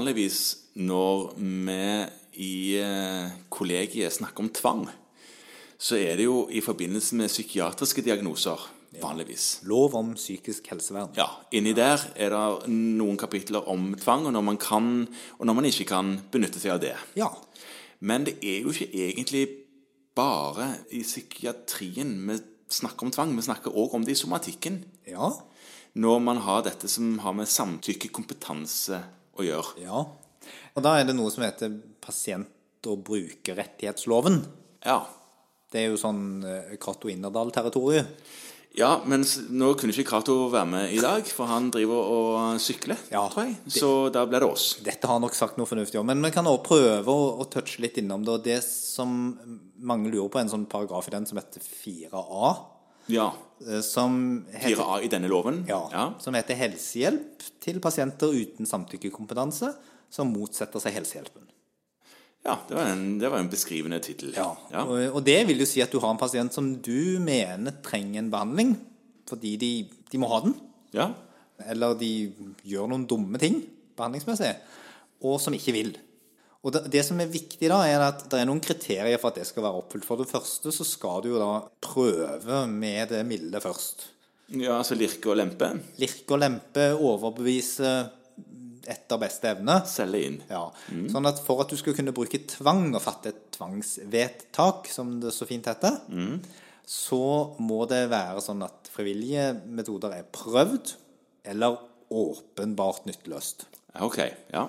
vanligvis når vi i eh, kollegiet snakker om tvang, så er det jo i forbindelse med psykiatriske diagnoser. Vanligvis. Lov om psykisk helsevern. Ja, Inni der er det noen kapitler om tvang, og når man kan, og når man ikke kan benytte seg av det. Ja. Men det er jo ikke egentlig bare i psykiatrien vi snakker om tvang. Vi snakker òg om det i somatikken. Ja. Når man har dette som har med samtykkekompetanse å gjøre. Ja. Og da er det noe som heter pasient- og brukerrettighetsloven. Ja. Det er jo sånn eh, Cato Innerdal-territoriet. Ja, men nå kunne ikke Cato være med i dag, for han driver og sykler, Ja, tror jeg. det- Så da ble det oss. Dette har nok sagt noe fornuftig om, men vi kan også prøve å, å touche litt innom det. Og det som mange lurer på, er en sånn paragraf i den som heter 4a. Ja. eh, Som heter, 4A i denne loven. ja, som heter helsehjelp til pasienter uten samtykkekompetanse som motsetter seg helsehjelpen. Ja, det var en, det var en beskrivende tittel. Ja. Ja. Og, og det vil jo si at du har en pasient som du mener trenger en behandling fordi de, de må ha den, ja. eller de gjør noen dumme ting behandlingsmessig, og som ikke vil. Og det, det som er viktig da, er at det er noen kriterier for at det skal være oppfylt. For det første så skal du jo da prøve med det milde først. Ja, altså lirke og lempe. Lirke og lempe, overbevise etter beste evne. Selge inn. Ja, Sånn at for at du skal kunne bruke tvang og fatte et tvangsvedtak, som det så fint heter, så må det være sånn at frivillige metoder er prøvd eller åpenbart nytteløst. Ok, ja.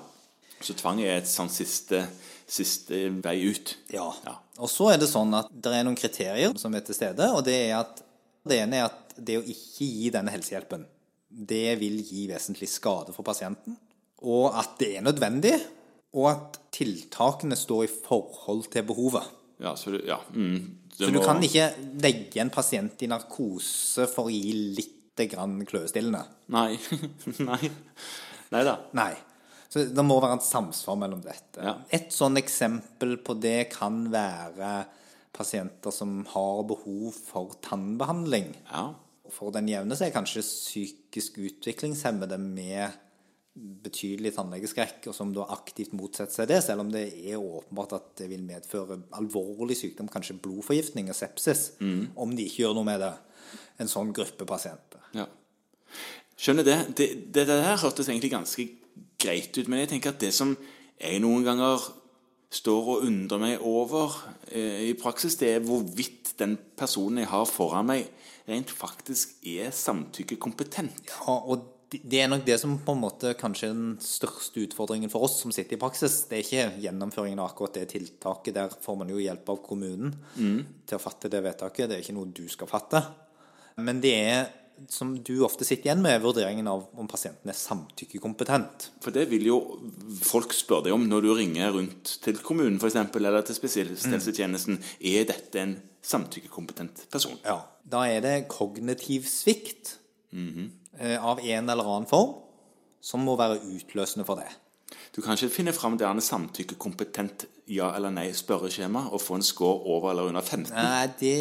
Så tvang er et sånn siste, siste vei ut. Ja. Ja. Og så er det sånn at det er noen kriterier som er til stede, og det er at det ene er at det å ikke gi denne helsehjelpen, det vil gi vesentlig skade for pasienten, og at det er nødvendig, og at tiltakene står i forhold til behovet. Ja, så du, ja. Mm, det Så du må- kan ikke legge en pasient i narkose for å gi litt grann kløestillende. Nei. Nei. Nei da. Så det må være et samsvar mellom dette. Ja. Et sånn eksempel på det kan være pasienter som har behov for tannbehandling. Ja. For den jevne så er kanskje psykisk utviklingshemmede med betydelig tannlegeskrekk, og som da aktivt motsetter seg det, selv om det er åpenbart at det vil medføre alvorlig sykdom, kanskje blodforgiftning og sepsis, om de ikke gjør noe med det. En sånn gruppe pasienter. ja. Skjønner det. Det, det der hørtes egentlig ganske greit ut, men jeg tenker at det som jeg noen ganger står og undrer meg over eh, i praksis, det er hvorvidt den personen jeg har foran meg, rent faktisk er samtykkekompetent. Ja, og det- er nok det som på en måte kanskje er den største utfordringen for oss som sitter i praksis. Det er ikke gjennomføringen av akkurat det tiltaket. Der får man jo hjelp av kommunen til å fatte det vedtaket. Det er ikke noe du skal fatte. Men det er, som du ofte sitter igjen med, vurderingen av om pasienten er samtykkekompetent. For det vil jo folk spørre deg om når du ringer rundt til kommunen eksempel, eller til spesialisthelsetjenesten. Er dette en samtykkekompetent person? Ja. Da er det kognitiv svikt eh, av en eller annen form som må være utløsende for det. Du kan ikke finne fram det ene samtykkekompetent ja eller nei spørreskjema og få en score over eller under 15. Nei, det,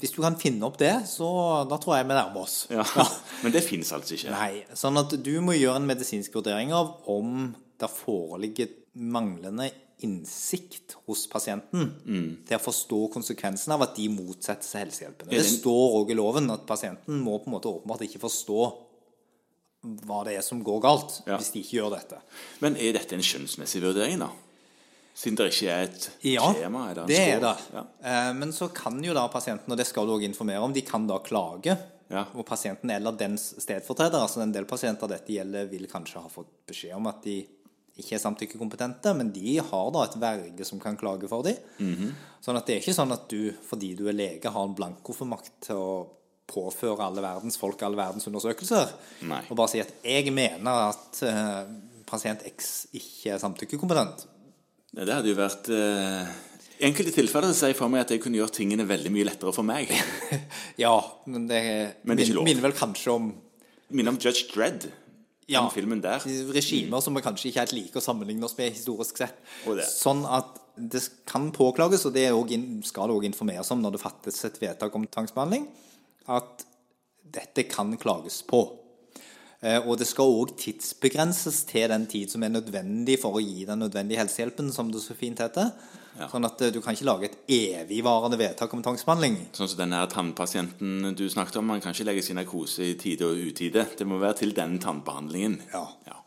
hvis du kan finne opp det, så da tror jeg vi nærmer oss. Ja. Men det finnes altså ikke. Nei, sånn at du må gjøre en medisinsk vurdering av om det foreligger manglende innsikt hos pasienten til å forstå konsekvensen av at de motsetter seg helsehjelpen. Det det- står òg i loven at pasienten må på en måte åpenbart ikke forstå hva det er som går galt, Ja. hvis de ikke gjør dette. Men er dette en skjønnsmessig vurdering, da? Siden det ikke er et Ja, skjema? Er det, det er det. Ja. Eh, Men så kan jo da pasienten, og det skal du òg informere om, de kan da klage. Ja. Og pasienten eller dens stedfortreder, altså en del pasienter dette gjelder, vil kanskje ha fått beskjed om at de ikke er samtykkekompetente, men de har da et verge som kan klage for dem. Mhm. Sånn at det er ikke sånn at du, fordi du er lege, har en blankofullmakt til å påføre alle verdens folk alle verdens undersøkelser. Nei. Og bare si at 'jeg mener at uh, pasient X ikke er samtykkekompetent'. Det hadde jo vært uh, I enkelte tilfeller sier jeg for meg at jeg kunne gjort tingene veldig mye lettere for meg. Ja, men det, Men det er minner vel kanskje om Minner om Judge Dredd. Ja. Den filmen der. regimer som vi kanskje ikke helt liker å sammenligne oss med historisk sett. Sånn at det kan påklages, og det også skal det òg informeres om når det fattes et vedtak om tvangsbehandling, at dette kan klages på. Eh, Og det skal òg tidsbegrenses til den tid som er nødvendig for å gi den nødvendige helsehjelpen, som det så fint heter. Sånn at eh, du kan ikke lage et evigvarende vedtak om tvangsbehandling. Sånn som den her tannpasienten du snakket om. Man kan ikke legges i narkose i tide og utide. Det må være til den tannbehandlingen. Ja. Ja.